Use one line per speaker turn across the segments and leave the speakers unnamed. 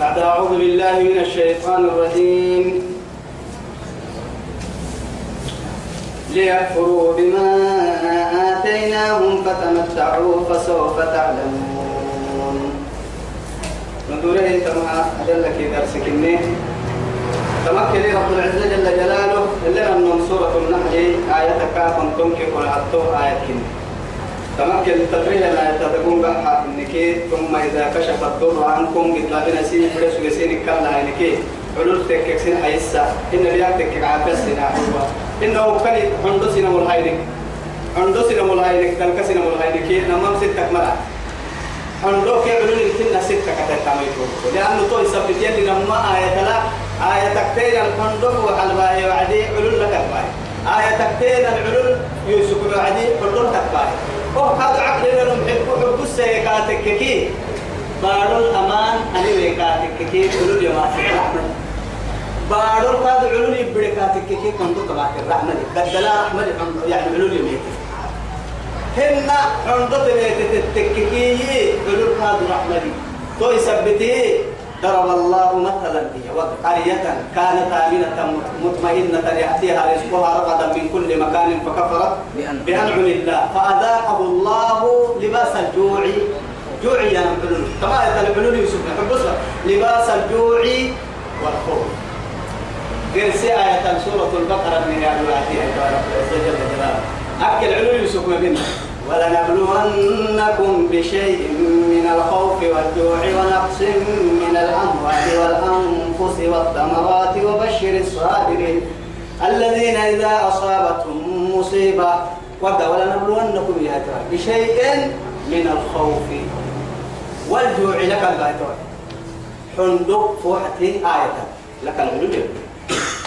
بعد أعوذ بالله من الشيطان الرجيم. ليكفروا بما آتيناهم فتمتعوا فسوف تعلمون. ندوره تما أدلك درسك إني تمكن رب العزة جل جلاله إلا من سورة النحل آية كاف تمكن كل عطو آية تمكن التفريل لا تتقون بحا إنك ثم إذا كشف الضر عنكم قد لابنا سين فرس وسين كلا إنك علول تكك سين حيسا إن رياك تكك عابس سين عبوا إنه كان عندو سين ملهاينك عندو سين ملهاينك تلك سين ملهاينك نمام ستك مرة. عندو كي علول يمكن ستك كتتاميكو لأنه تو يثبت يلي لما آية لا آية تكتين الحندق وحلباء وعدي علول لك الباي آية تكتين العلول يوسف وعدي علول لك أوه هذا عقل لهم حب حب السيكاتك كي بارو الأمان أنا ويكاتك كي علول يما الرحمة بارو هذا علول يبركاتك كي كنتو تبعك الرحمة بدلا رحمة يعني علول يميت هن عندو تبيت تتككي علول هذا رحمة تو يثبتي ضرب الله مثلا قرية كانت آمنة مطمئنة يأتيها رزقها رغدا من كل مكان فكفرت بأنعم. الله. فأذاقه الله لباس الجوع. جوع يا الحلول كما الحلول يوسف لباس الجوع والخوف. غير آية سورة البقرة من جل جلاله أكل علول يوسف ما بيننا ولنبلونكم بشيء من الخوف والجوع ونقص من الأموال والأنفس والثمرات وبشر الصابرين الذين إذا أصابتهم مصيبة ولنبلونكم بشيء من الخوف والجوع. لك البيتون حندق فوحتي آية. لك العلوم.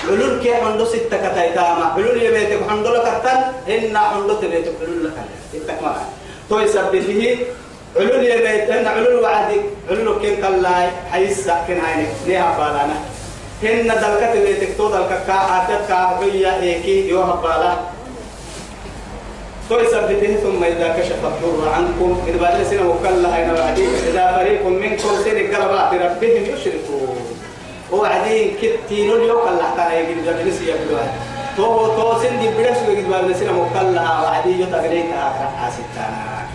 علول كي حندو ستة كتايتاما. علول يبيتك حندو لك التن. إن حندو تبيتك علول لك التكمل تو يثبته علول يبيت إن علول وعدك علول كين كلاي حيسا كين هاينك ليها بالانا. هن دلكت بيتك تو دلك كا عاتت كا بيا إيكي يوها بالا. تو يثبته ثم إذا كشف الضر عنكم إذا بعد سنة وكلا أين وعدي إذا فريق منكم سنة قربات ربهم يشركون. وعدين كتينو اليوم كلا يجي نسي يبلوها تو تو سن دي بدرس ويجي جاب نسي مكلا وعدين يتغليك آخر حاسبتنا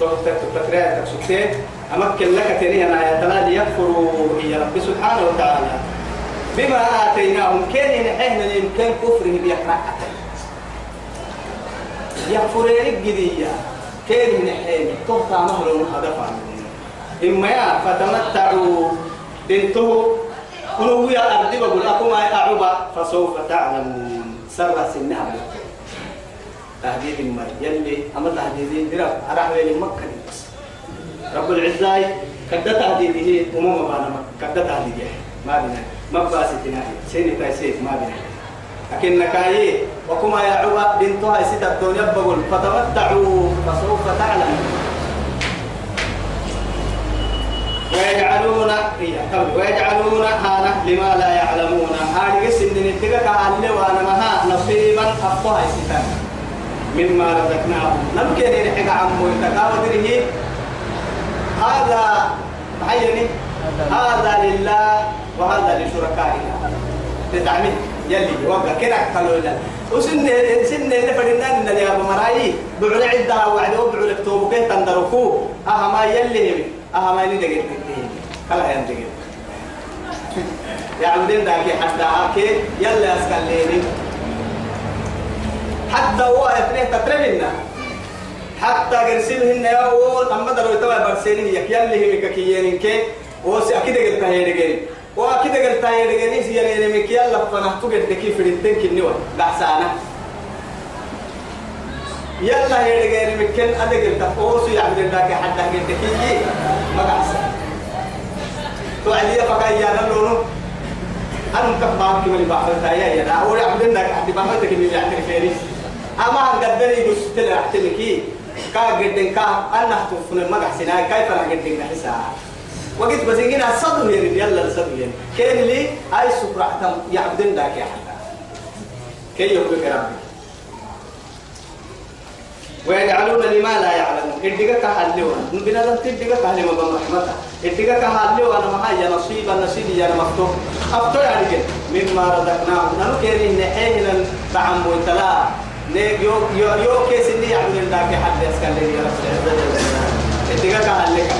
تو تتريا تكسوتين أمكن لك تاني أنا يتلا ليكفروا يا رب سبحانه وتعالى. بما آتيناهم كان ينحينا يمكن كفره بيقرأ يكفرين الجدية كان ينحينا تهتا مهر هدفا إما يا فتمتعوا. انتهوا قلوا يا أرضي بقول أكو ما أعوبا فسوف تعلمون. سر سنها. تهديد ما يلي أما تهديد درب أرحب لي مكة رب العزة كد تهديده أمم بانا كد تهديده. ما بنا. ما باستنا سيني تايسيت ما بنا. لكن نكاي وكما يعوبا بنتها ستة الدنيا بقول فتمتعوا فسوف تعلمون. ويجعلون ويجعلون هانا لما لا يعلمون. هذه السن نتيجة كأهل وأنا مها نصيبا أفضل ستان مما رزقناهم. نمكن أن نحكي عمو. يتكاودره هذا معيني. هذا لله وهذا لشركائنا. تتعمل. يلي وقع كده قالوا لنا وسن سن اللي فرنا ان يا أبو مراي. بعد عدها وعد وبعد كتب كيف تندركوا أها ما يلي أها ما يلي دقيت كلا ين دقيت يا عبدين داكي حتى هاكي. يلا أسكال ليني حتى هو اثنين تترمنا حتى قرسلهن يا هو. أما دروا تبع برسلين يك يلي هي كيين كي وسي أكيد قلت هي دقيت واكيد قلت هي دقيت يلي مك يلا فنحتو قلت كيف الدين كنيوا بحسانه يلا هي غير مكن أنا قلت أوسو يعبد الله حتى قلت كي ما قعس تو علي فكا يا نلونو أنا مكبر كم اللي بعمل تايا يا نا. أول عبد الله حتى بعمل تكني اللي عندك فيني أما عن قدري بس تلا أحتمكي كا قدن كا أنا تفون ما قعسنا كيف أنا قدن نحسا وقت بس يجينا صدق يعني يلا الصدق يعني كان لي أي سكرة يعبد الله يا حتى كي يقول ربي. ويجعلون لما لا يعلمون. إدقا كهاليو بنا لم ما برحمته إدقا كهاليو أنا ما هي نصيب نصيب يا مفتوح. أفتح عليك مما رزقناه. نحن كيرين نحيهنا بعم وتلا نيك يو يو يو كيس اللي يعمل في حد يسكن لي يا رب إدقا كهاليك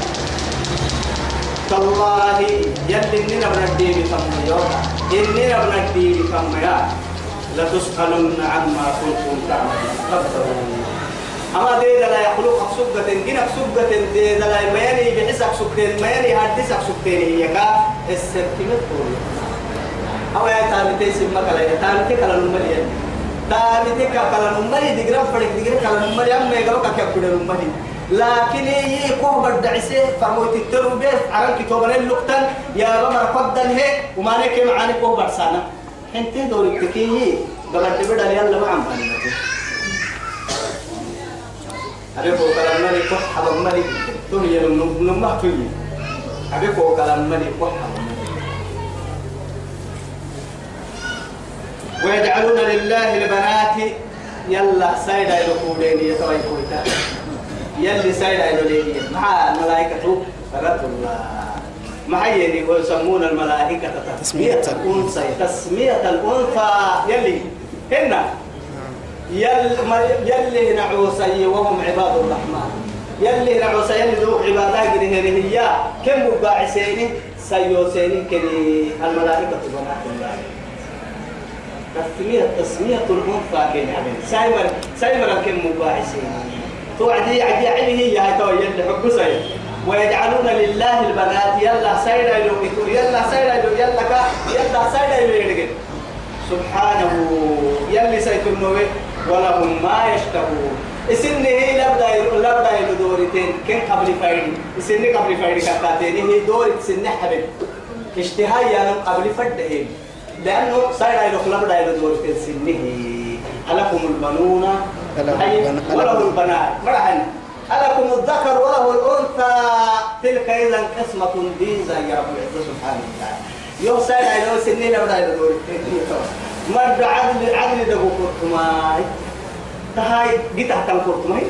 تالله يلي إننا بندي بكم يوم. إننا بندي بكم يا لتسألن عما كنتم تعملون. أما دي لا يخلق سبة جنك سبة دي لا ميني بحسك سبتين ميني هدسك سبتين هي كا السبتين طول أو يا تابتي سمك لا يا تابتي كلا نملي تابتي كلا نملي دقرا فرق دقرا كلا نملي أما يقولك كيف نملي لكن هي كوه بدعسه فرموت التربية عرن كتوبنا اللقطن يا رب فضل هي وما نك معاني كوه برسانا. انت دورك تكيه قبل تبدا يلا ما عم أبي فوق كلام ملك وحب ملك دنيا نمه تيجي أبي فوق كلام ملك وحب ويجعلون لله البنات يلا سيدا يلقودين يتوي كويتا يلي سيدا يلقودين مع ملائكة فرد الله مع يلي ويسمون الملائكة تسمية الأنثى تسمية الأنثى يلي هنا يل يلي نعوسي وهم عباد الرحمن. يلي نعوسي يلي ذو عبادات هي كم مباعسين سيوسين كني الملائكة بنات الله. تسمية تسمية الأنثى كن عمل سايمر سايمر كم مباعسين توعدي عدي عدي هي هاي تو يلي حقوسي ويجعلون لله البنات يلا سيدا يلو يلا سيدا يلو يلا كا يلا سيدا يلو سبحانه. يلي سيكون ولهم ما يشتهون. اسن هي لبدا لبدا يدورتين كن قبل فايد اسن قبل فايد كتاتين هي دورت سن حبل اشتهاء يعني قبل فده لأنه صاير يدخل لبدا يدورتين سنه ألكم البنون. وله البنات. مرحبا. ألكم الذكر وله الأنثى. تلك إذا قسمة ديزا يا رب العزة سبحانه وتعالى. يوم ساير يدور سنين لبدا يدورتين مرد عدل عدل دبو كرتماي. تهاي جيت حتى كرتماي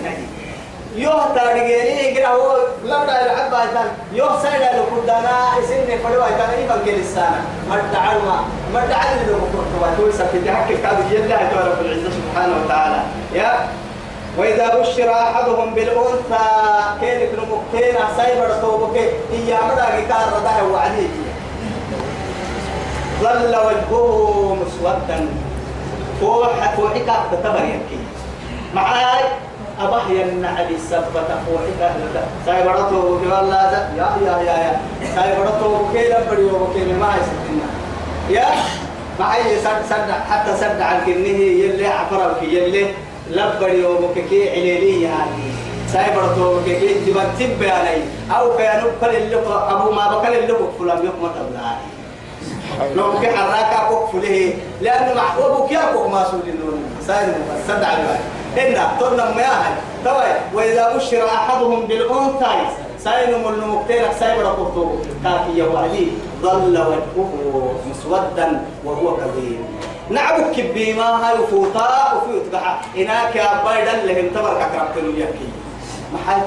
يو تارجيني كده هو لا لا العب ايتان يو سايدا لو كدانا اسن فلو ايتان اي بنك لسانا مرد علما مرد عدل دبو كرتماي. تو سكت حق كاد يلا رب العزة سبحانه وتعالى. يا. وإذا بشر أحدهم بالأنثى كيف نمكتين سايبر توبك إيا مدى كار رضاه وعديه ظل وجهه مسودا فوح فوحك تتبر يبكي معاي أبه يمنع بالسبة فوحك سايبرته والله يا يا يا يا. سايبرته كي لبري وكي ما يسكتنا يا؟ معي سد سد حتى سد عن كنه يلي عفرك يلي لبري وكي عليلي يعني. سايبرته وكي جبت تبي علي. أو كانوا كل اللي أبو ما بكل اللي فلان يقمت بلاني لو كان حراك أبوك فله لأنه محبوبك يا أبوك ما سولي نون سائر صدع الواحد إن ترنا ما هاي طبعا وإذا بشر أحدهم بالأنثى سائر من المكتير سائر قطو كافي وعدي ظل وجهه مسودا وهو كظيم. نعبك بما هاي فوطا وفي يتبع إناك يا بايدن لهم تبرك أكرمتنو يكي. ما حاجة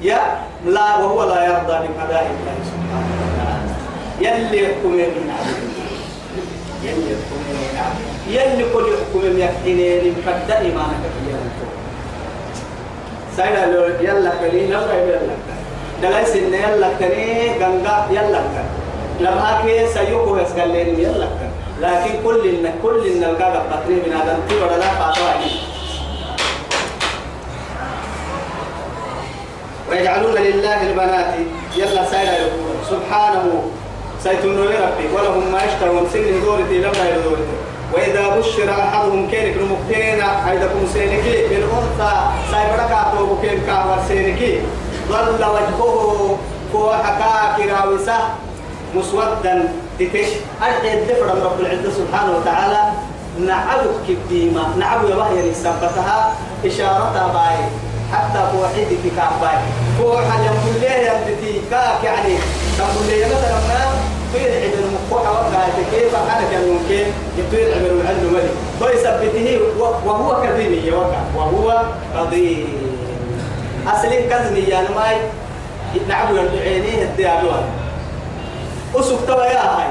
يا لا وهو لا يرضى بقضاء الله سبحانه وتعالى. يلي يحكم من عبد يلي يحكم من عبد يلي كل يحكم من يحكيني مقدر إيمانك في سيدا لو يلا كلي لا يلا دلائل سنة يلا كني غنغا يلا لما كي سيوكو يسكالين يلا لكن كل إن كل إن الكعب بطري من هذا تي ولا لا فاتوا ويجعلون لله البنات يلا سيدا سبحانه سيتمنون ربي. ولهم ما يشتهون. سن دورتي لما يدورتي وإذا بشر أحدهم كينك نمكتين أيدكم سينكي. بالأنثى سيبرك أعطوه كيف كاور سينكي. ظل وجهه فوحكا كراوسة مسودا. تتش أرحي الدفر من رب العزة سبحانه وتعالى. نعبك كبيما نعب يبهي سبتها إشارتها باي. حتى فوحيدك كعباي فوحا يقول ليه يمتتي كاك يعني. تقول لي مثلا ما في العيد المفتوحة وقعت كيف أنا كان ممكن يطير عمر العلم ملك ويثبته وهو كظيم يوقع وهو كظيم. أصل كظمي يعني ماي نعبو يدعينيه الديابوان. أسوك توا يا هاي.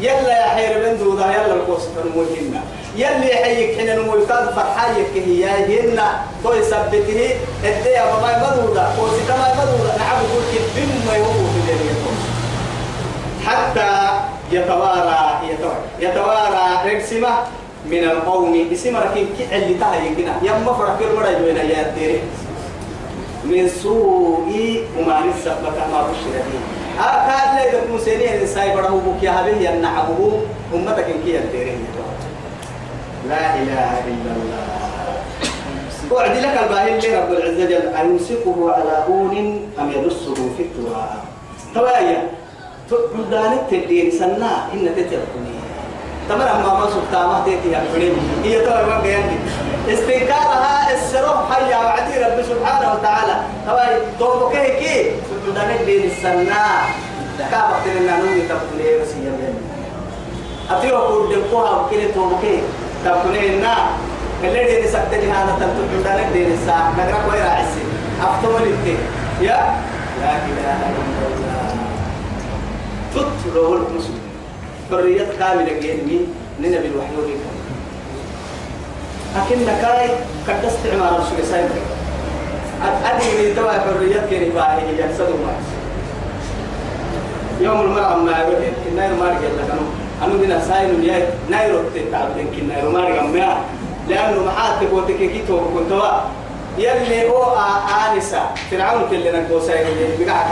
يلا يا حير بن دودا يلا القوس تنموهن يلي حيك حين المويقات فرحايك هي هن تو يثبته الديا ما مدودا قوس كما مدودا نعبو كل بما يوقف في الدنيا حتى يتوارى يتوارى يتوارى رقسمة من القوم. اسم ركين كي تهي كنا. يما فرق المرا جوينا يا تيري من سوء وما نسبك ما بشر به أكاد لا يكون سنين الإنسان بره بك يا هذه ينعبه أمتك كي يتيري لا إله إلا الله. وعد لك الباهل اللي رب العزة جل. أيمسكه على هون أم يدسه في التراب توايا تقدانك تدين سنة إن تتركني تمر أما ما ما تيتي أبني هي ترى ما قيامي استنكارها السرب حيا وعدي رب سبحانه وتعالى تواي توبك كي تقدانك دين السنة كابا تلنا نوي تبني وسيا بين أتيو أقول دمكوها وكيل توبك تبني النا اللي دين سكتني هذا تنتظر دين الساعة نقرأ ويرا عسي أفتول يا لا إله إلا الله تطلع المسلم. حرية كاملة جيني ننبي الوحي وليك لكن كاي قد استعمال الشيء سايبر أدري من توا حرية كيني باهي يجسد ما يوم المرأة ما يقول إن ناير ما رجع لك أنو دينا ساين يا ناير تتعبدين كن ناير ما رجع ما لأنه محاتب وتكيكي تو كنتوا. يلي هو آنسة فرعون كلنا كوساين اللي بقع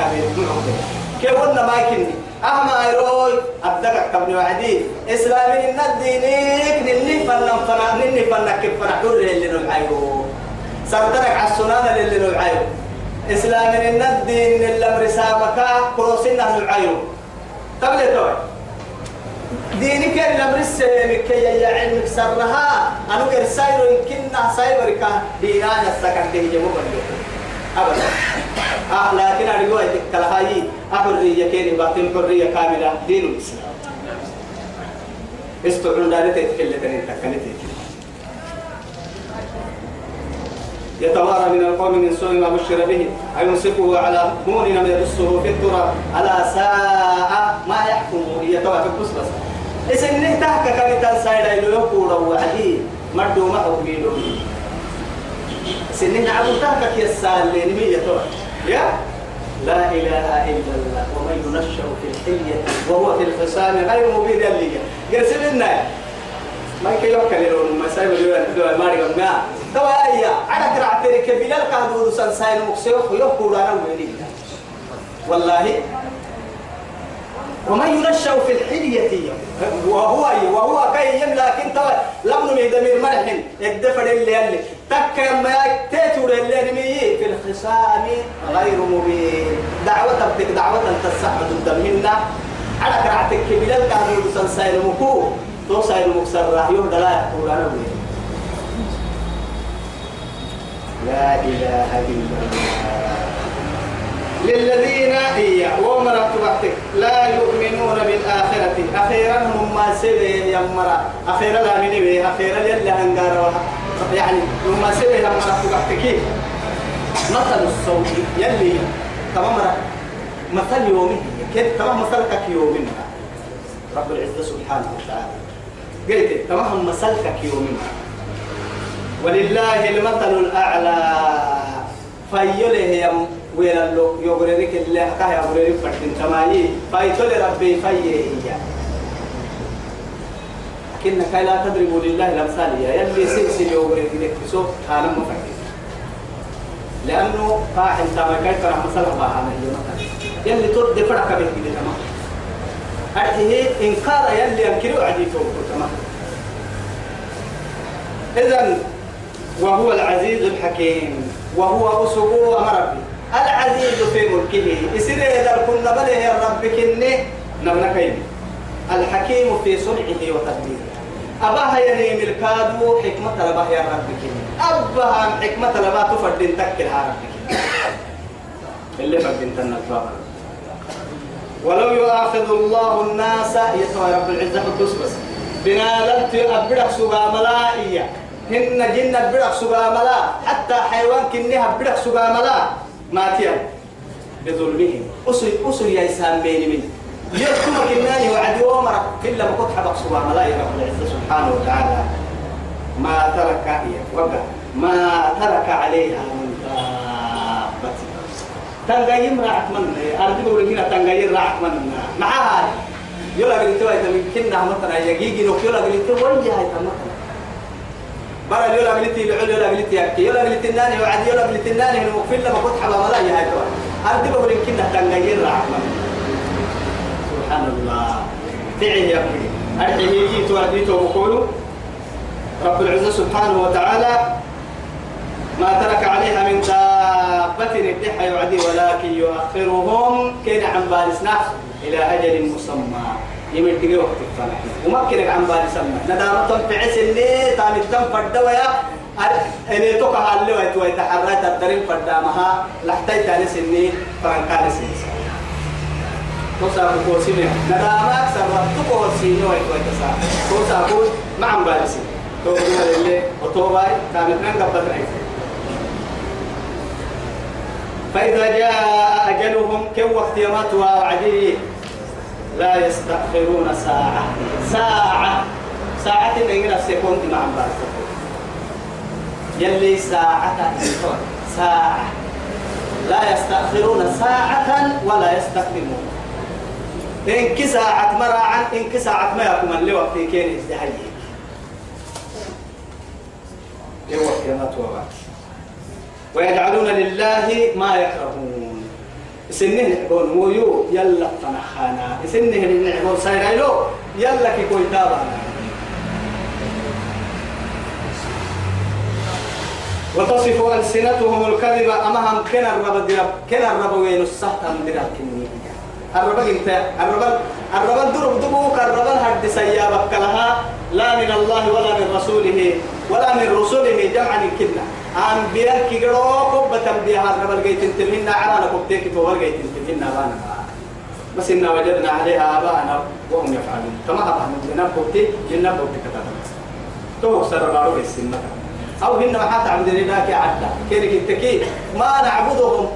كابين كيف قلنا ما يكني. أهما يروي أبدك كابن وعدي. إسلامي إن الدينيك نني فنن فنا نني فنن كيف فنا حر اللي نلعيو سرتنك على السنان اللي نلعيو إسلامي إن الدين اللي مرسامك كروسنا نلعيو قبل توي دينك اللي مرسامك كي علمك سرها أنا كرسايرو يمكننا سايبرك دينانا السكن دي جمو أبدا. آه لكن أرجو أن تكلهاي أحرية كيني باطن حرية كاملة دين الإسلام. استعلن دارت تتكلم تتكلم يتوارى من القوم من سوء ما بشر به أيمسكه على هون لم يدسه في التراب. على ساعة ما يحكم يتوارى في القصة إذا تحكى كم تنسى إلى يقول وعدي مردو ما حكمي سنين عبدتك يا سالين مية يا؟ لا إله إلا الله ومن ينشأ في الحية وهو في الخصام غير مبين اللي قرسل لنا ما يكي يوكل لون ما سايب اليوم ما رجع ما. توا أيا على كرع ترك بلال كهدو سنساين مكسيوك يوكل أنا ويني والله. ومن ينشأ في الحلية وهو وهو كي لكن توا لم نمي دمير مرح. الدفر اللي اللي تك ما تيتور اللي في الخصام غير مبين. دعوة تبتك دعوة تسحب ضد منا. على كرعتك بلال كانوا سنسايل مكو. تو سايل مكسر راح يوم دلا يقول أنا لا إله إلا الله. للذين هي ومرت وقتك. لا يؤمنون بالآخرة. أخيرا هم ما سبي يمرا أخيرا لا من بي. أخيرا يلا هنجار يعني هم ما سبي يمرا وقتك مثل الصوت يلي تمام مثل يومه كيف تمام مثلك يومنا رب العزة سبحانه وتعالى. قلت تمام مثلك يومنا ولله المثل الأعلى. فيله يم ويلا لو يغريك اللي كاه يغريك فتن تماي فايتول ربي فيه هي لكنك لا تضرب لله الأمثال يا يلي سلسل يغريك لك سو أنا مفكر. لأنه قاع إنت ما كيف مثلا ما هي مثلا. يلي ترد فرق به كده تمام. أرته إنكار يلي ينكروا عديته تمام. إذا وهو العزيز الحكيم وهو أسبوع ربي العزيز في ملكه إذا كنا بله يا رب كني نبنكين الحكيم في صنعه وتدبيره أباها يلي ملكادو حكمة لباه يا رب كني أباها حكمة لباه تفردين تكل رب كني اللي فردين تنك ولو يؤاخذ الله الناس يسوى رب العزة قدس بس. بنالت أبدك سبا ملائية. هن جن أبدك سبا ملا. حتى حيوان كنها أبدك سبا ملا. ما تيا بظلمهم. أسل أسل يا إسلام بيني من يركم كناني وعد ومرك إلا ما كنت سبا ملا يا رب العزة سبحانه وتعالى. ما ترك وقع. ما ترك عليها من دابة. تنقيم راح من أرجو بقول هنا تنقيم راح من معها يلا قلت له إذا كنا مثلا يجيجي نوك. يلا قلت له وين جاي مثلا برا يلا قلت له يلا يلا قلت يحكي يلا قلت الناني وعد. يلا قلت الناني من مقفل لما كنت حبا ملا يا هاي. أرجو بقول كنا تنقيم راح من سبحان الله تعي يا أخي. أرحي يجي توعدي تو رب العزة سبحانه وتعالى ما ترك عليها من دابة الدحى يعدي ولكن يؤخرهم كين عن بالسنا إلى أجل مسمى. يمن تجي وقت الفرح ومكنك عن بالسنا ندام تنفع سنة تام التم فردويا إني توقع اللي ويت ويتحرك الدرين فردامها لحتى تاني سنة فرنكان توسا كوسينة ندام أكثر تقوسينة ويت ويتسا توسا كوس مع عن بالسنا توبا اللي وتوبا تام التم قبل فإذا جاء أجلهم كم وقت يمات وعدي لا يستأخرون ساعة ساعة ساعة إن سيكون مع بعض يلي ساعة ساعة لا يستأخرون ساعة ولا يستقدمون إن ساعة مراعا إن ساعة ما يكون اللي وقت كين ازدهي يوقت يمات وعدي ويجعلون لله ما يكرهون. سنه نحبون مويو يلا تنخانا سنه نحبون سيريلو يلا كي كوي تابانا. وتصف ألسنتهم الكذب أمام كنا الرب كنا الرب وين السهت من درب كني. الرب انت. الرب الرب درب دبوك الرب هد سيابك لها لا من الله ولا من رسوله. ولا من رسوله جمعا كنا أنبياء كي قرأوا قبة أنبياء الرب الجيت تلهن على نقبتك تو الجيت تلهن بانا. بس إنا وجدنا عليها آباءنا وهم يفعلون. كما أبانا نبقتي لنبقتي كتابة تو سر بارو السنة أو هن حتى عبد الله عدا كيرك التكي ما نعبدهم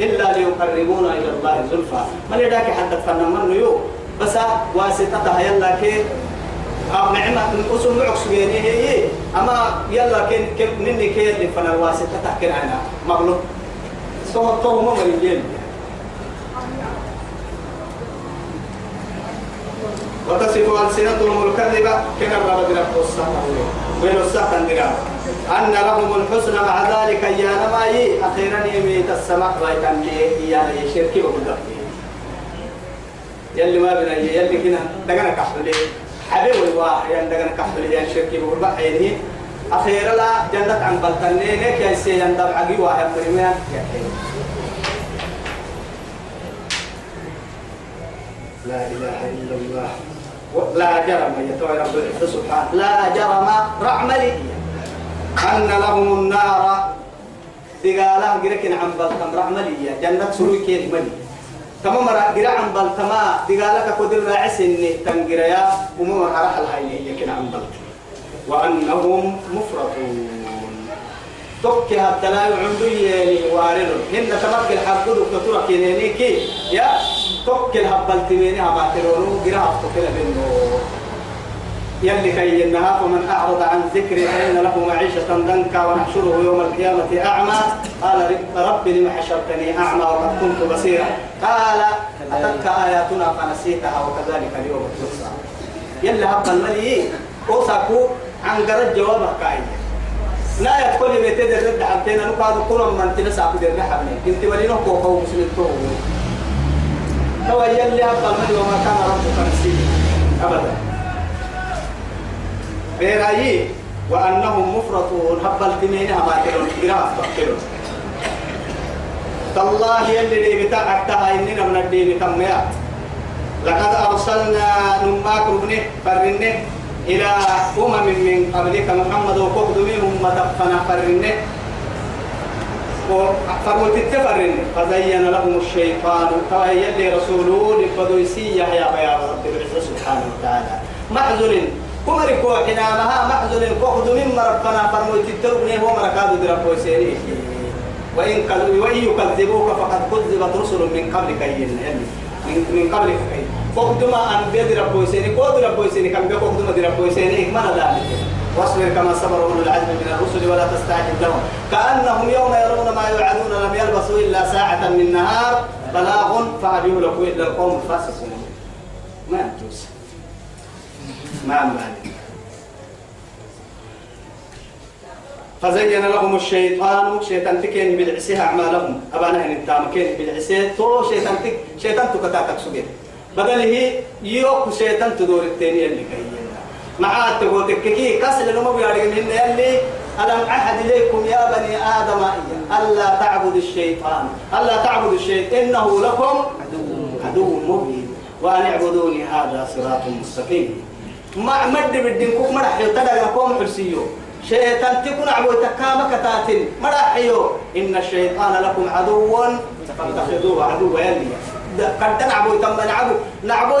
إلا ليقربونا إلى الله زلفى. من يداك حتى فنمن يو. بس واسطتها يلا كي أو نعمة أسم معك سجيني هي أما يلا كن كن مني كي اللي فنا واسطة تحكي عنها مغلوب سوى طوه ما مريجين وتصف ألسنتهم الكذبة. كما الصحة وين الصحة درب أن لهم الحسنى مع ذلك يا نماي أخيرا يميت السماء. لي يا لي شركي وقدر يلي ما بنا يلي كنا دقنا كحل حبيب الواحد عندنا كحل يا شركي بقول بقى يعني أخيرا لا جنة عن بلتني. لك يا سيدي عند عقي واحد مريمان لا إله إلا الله. لا جرم يتوى رب سبحانه لا جرم رعملي أن لهم النار. دقالة قركن عن بلتم رعملية جنة سروي كيف ملي. تمام قرأ عن بلتما دقالة كقدر راعسن تنقريا ومو رح الحينية كن عن بلتم وأنهم مفرطون. حتى لا يعندوا يلي وارد هن تمكن الحق دكتورة كينيني كي. يا توكي الهبل تميني هباترونو قراءة توكي لبنو يلي كي ينها فمن أعرض عن ذكري فإن له معيشة ضنكا ونحشره يوم القيامة أعمى. قال رب لم حشرتني أعمى وقد كنت بصيرا. قال أتتك آياتنا فنسيتها وكذلك اليوم تنسى يلي هبل ملي أوساكو عن قرد جوابك كاين. لا يدخل بيتي الرد حبتين أنا قاعد أقول من تنسى في درنا حبني كنت ولي نحكو قوم مسلم تو تو يلي هبل ملي وما كان ربك نسيه أبدا. بيرايي وأنهم مفرطون. هبل تمين هما كيلون جراف كيلون تالله يلي اللي بتاعتها إننا من الدين تميات لقد أرسلنا نماك ابنه فرنه إلى أمم من قبلك. محمد وقبض منهم مدفنا فرنه فرمت التفرن. فزين لهم الشيطان. فهي اللي رسوله لفدويسية يا يا رب العزة سبحانه وتعالى. محزن. كمري كو حنامها محزن فخذ مما ربنا فرموت التوبني هو مركاد درب وسيري وإن وإن يكذبوك فقد كذبت رسل من قبلك من من قبلك فخذ ما أن وسيري كود رب وسيري كم بيخذ ما رب وسيري ما ذلك واصبر كما صبر اولو العزم من الرسل ولا تستعجل لهم كانهم يوم يرون ما يوعدون لم يلبثوا الا ساعه من نهار بلاغ فهل يهلك الا القوم الفاسقون ما يجوز ما مالك فزين لهم الشيطان شيطان تكين بالعسيه أعمالهم. أبانا إن التام كين بالعسيه تو شيطان تك شيطان تكتاتك سجين بدله يوك شيطان تدور التاني اللي كاين مع التقوتك كي كسل لما بيارجع من اللي ألم أحد إليكم يا بني آدم ألا تعبد الشيطان ألا تعبد الشيطان إنه لكم عدو مبين وأن اعبدوني هذا صراط مستقيم. ما مد بدين كوك مرح يتدى لكم حرسيو. شيطان تكون عبو تكامك تاتين مرحيو إن الشيطان لكم عدو فاتخذوه عدو يلي. قد نعبو تم نعبو نعبو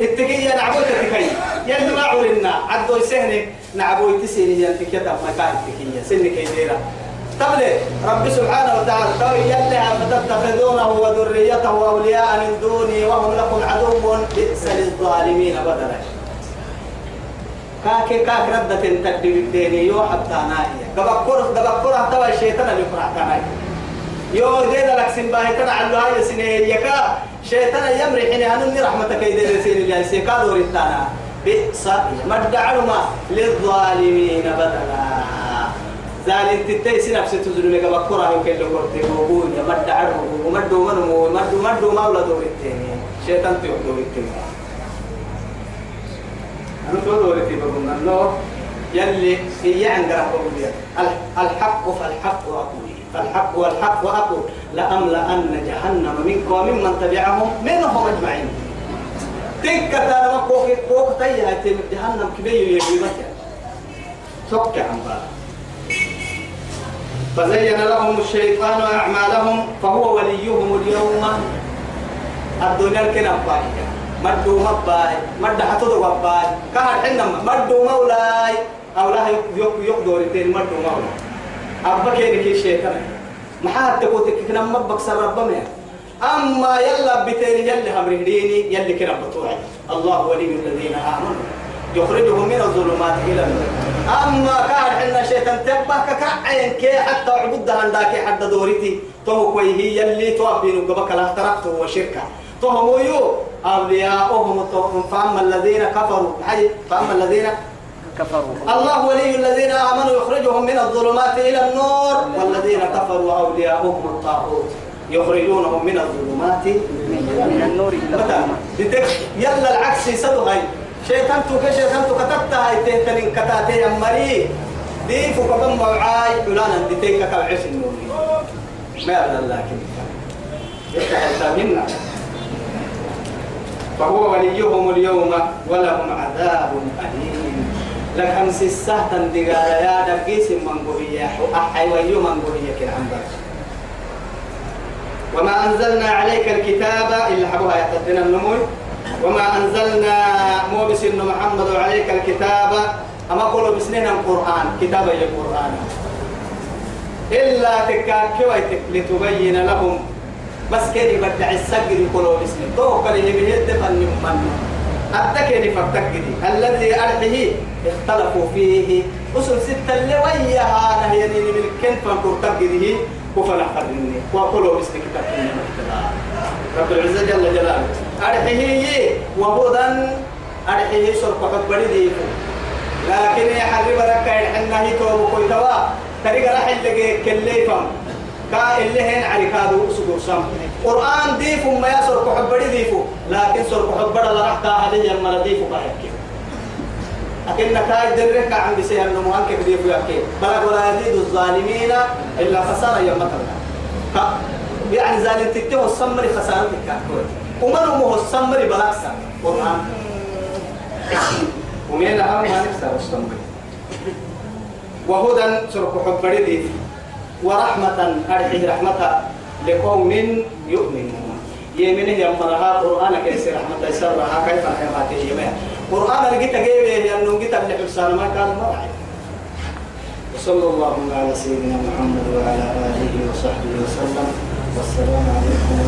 اتقيا نعبو تتكي يلي ما عورنا عدو يسهني نعبو تسيني. ينتك يتم مكان تكيا. سنك يديرا تبلي رب سبحانه وتعالى. تو يلي فتتخذونه وذريته أولياء من دوني وهم لكم عدو. بئس للظالمين بدلا. كاكي كاك ردة تقدم الديني يو حتى نائية دبكور دبكور حتى الشيطان اللي فرح تنائي يو دينا لك سنباهي كان على هاي سنة يكا شيطان يمري حين هنني رحمتك يدير سين الله سيكا دور التانا. بئس مدعرما للظالمين بدلا. ذلك تتيسي نفسي تزلو لك بكرة يمكن لكورتي وقول يا مدعرما ومدو منو مدو مدو مولى دور التاني شيطان تيوم دور التاني. أنا تقول دور التاني بقول أنه يلي هي عند ربك الحق فالحق أقول فالحق والحق أقول لأملأن جهنم منكم وممن تبعهم منهم أجمعين تلك تانا كوك كوك تيها جهنم كبير يجيبك سك عن فزين لهم الشيطان أعمالهم فهو وليهم اليوم. الدنيا الكنا باي مدو مباي مد حتو مباي كهر حنم مدو مولاي. أو لا يقدر يتين مدو مولاي. أبا كينك الشيطان ما حد تقول كنا ما بكسر ربنا أما يلا بتاني يلا همرهديني يلا كنا بطوعي الله ولي الذين آمنوا. يخرجهم من الظلمات إلى النور. أما كان حنا شيطان تبه كعين كي حتى عبد هنداك حد دورتي تو كوي هي يلي توابين قبك لا تركته وشركة. تهم يو أولياؤهم فأما الذين كفروا فأما الذين كفروا. الله ولي الذين آمنوا يخرجهم من الظلمات إلى النور والذين كفروا أولياؤهم الطاغوت يخرجونهم من الظلمات من النور إلى الظلمات. يلا العكس يسدوا هاي. شيطان تو شيطان تو كتبتا هاي. تهتنين كتاتي يا مري. دي فوق موعاي. فلانا ديتيك كالعس النور ما الله كيف يفتح منا فهو وليهم اليوم ولهم عذاب أليم. لكن سيسه تندقال يا دقيس من قوية أحي ويو من قوية كالعنبر وما أنزلنا عليك الكتاب إلا حبوها يحتدنا النموي. وما أنزلنا موبس إنه محمد عليك الكتاب. أما قولوا بسنين القرآن كتاب القرآن. إلا تكاكي لتبين لهم بس كده بدع السجر يقولوا بسنين تو كده يبهد فن من أتكني فافتكدي الذي أرحه اختلفوا فيه. أصل ستة اللي وياها نهيني من الكنف فانكرتكده وفلا خدني وقولوا بسم كتاب رب العزة جل جلاله. أرحه وهدى أرحه سرقة بدي لكن يحرم لك إنه يتوب كويتوا. طريق راح اللي كليفهم كا اللي هين عركادو سكور سام قرآن ديفو ما يسر كحبري ديفو لكن سر كحبر لا راح كاهدي يمر ديفو كحكي لكن كاي درك عن بسير إنه مهانك ديفو يحكي بلا ولا يزيد الظالمين إلا خسارة يوم مثلا يعني ظالم تكتب السمري خسارة تكتب ومن هو السمري بلاكسا قرآن ومن أهم ما نكسر السمري وهدى سر كحبري ديفو ورحمة أرحي رحمة لقوم يؤمنون. يمنه يمرها قرآن كيس رحمة يسرها كيف الحيوانات يمين قرآن جيت جيبه لأنه جيت اللي ما كان مرعي وصلى الله على سيدنا محمد وعلى آله وصحبه وسلم. والسلام عليكم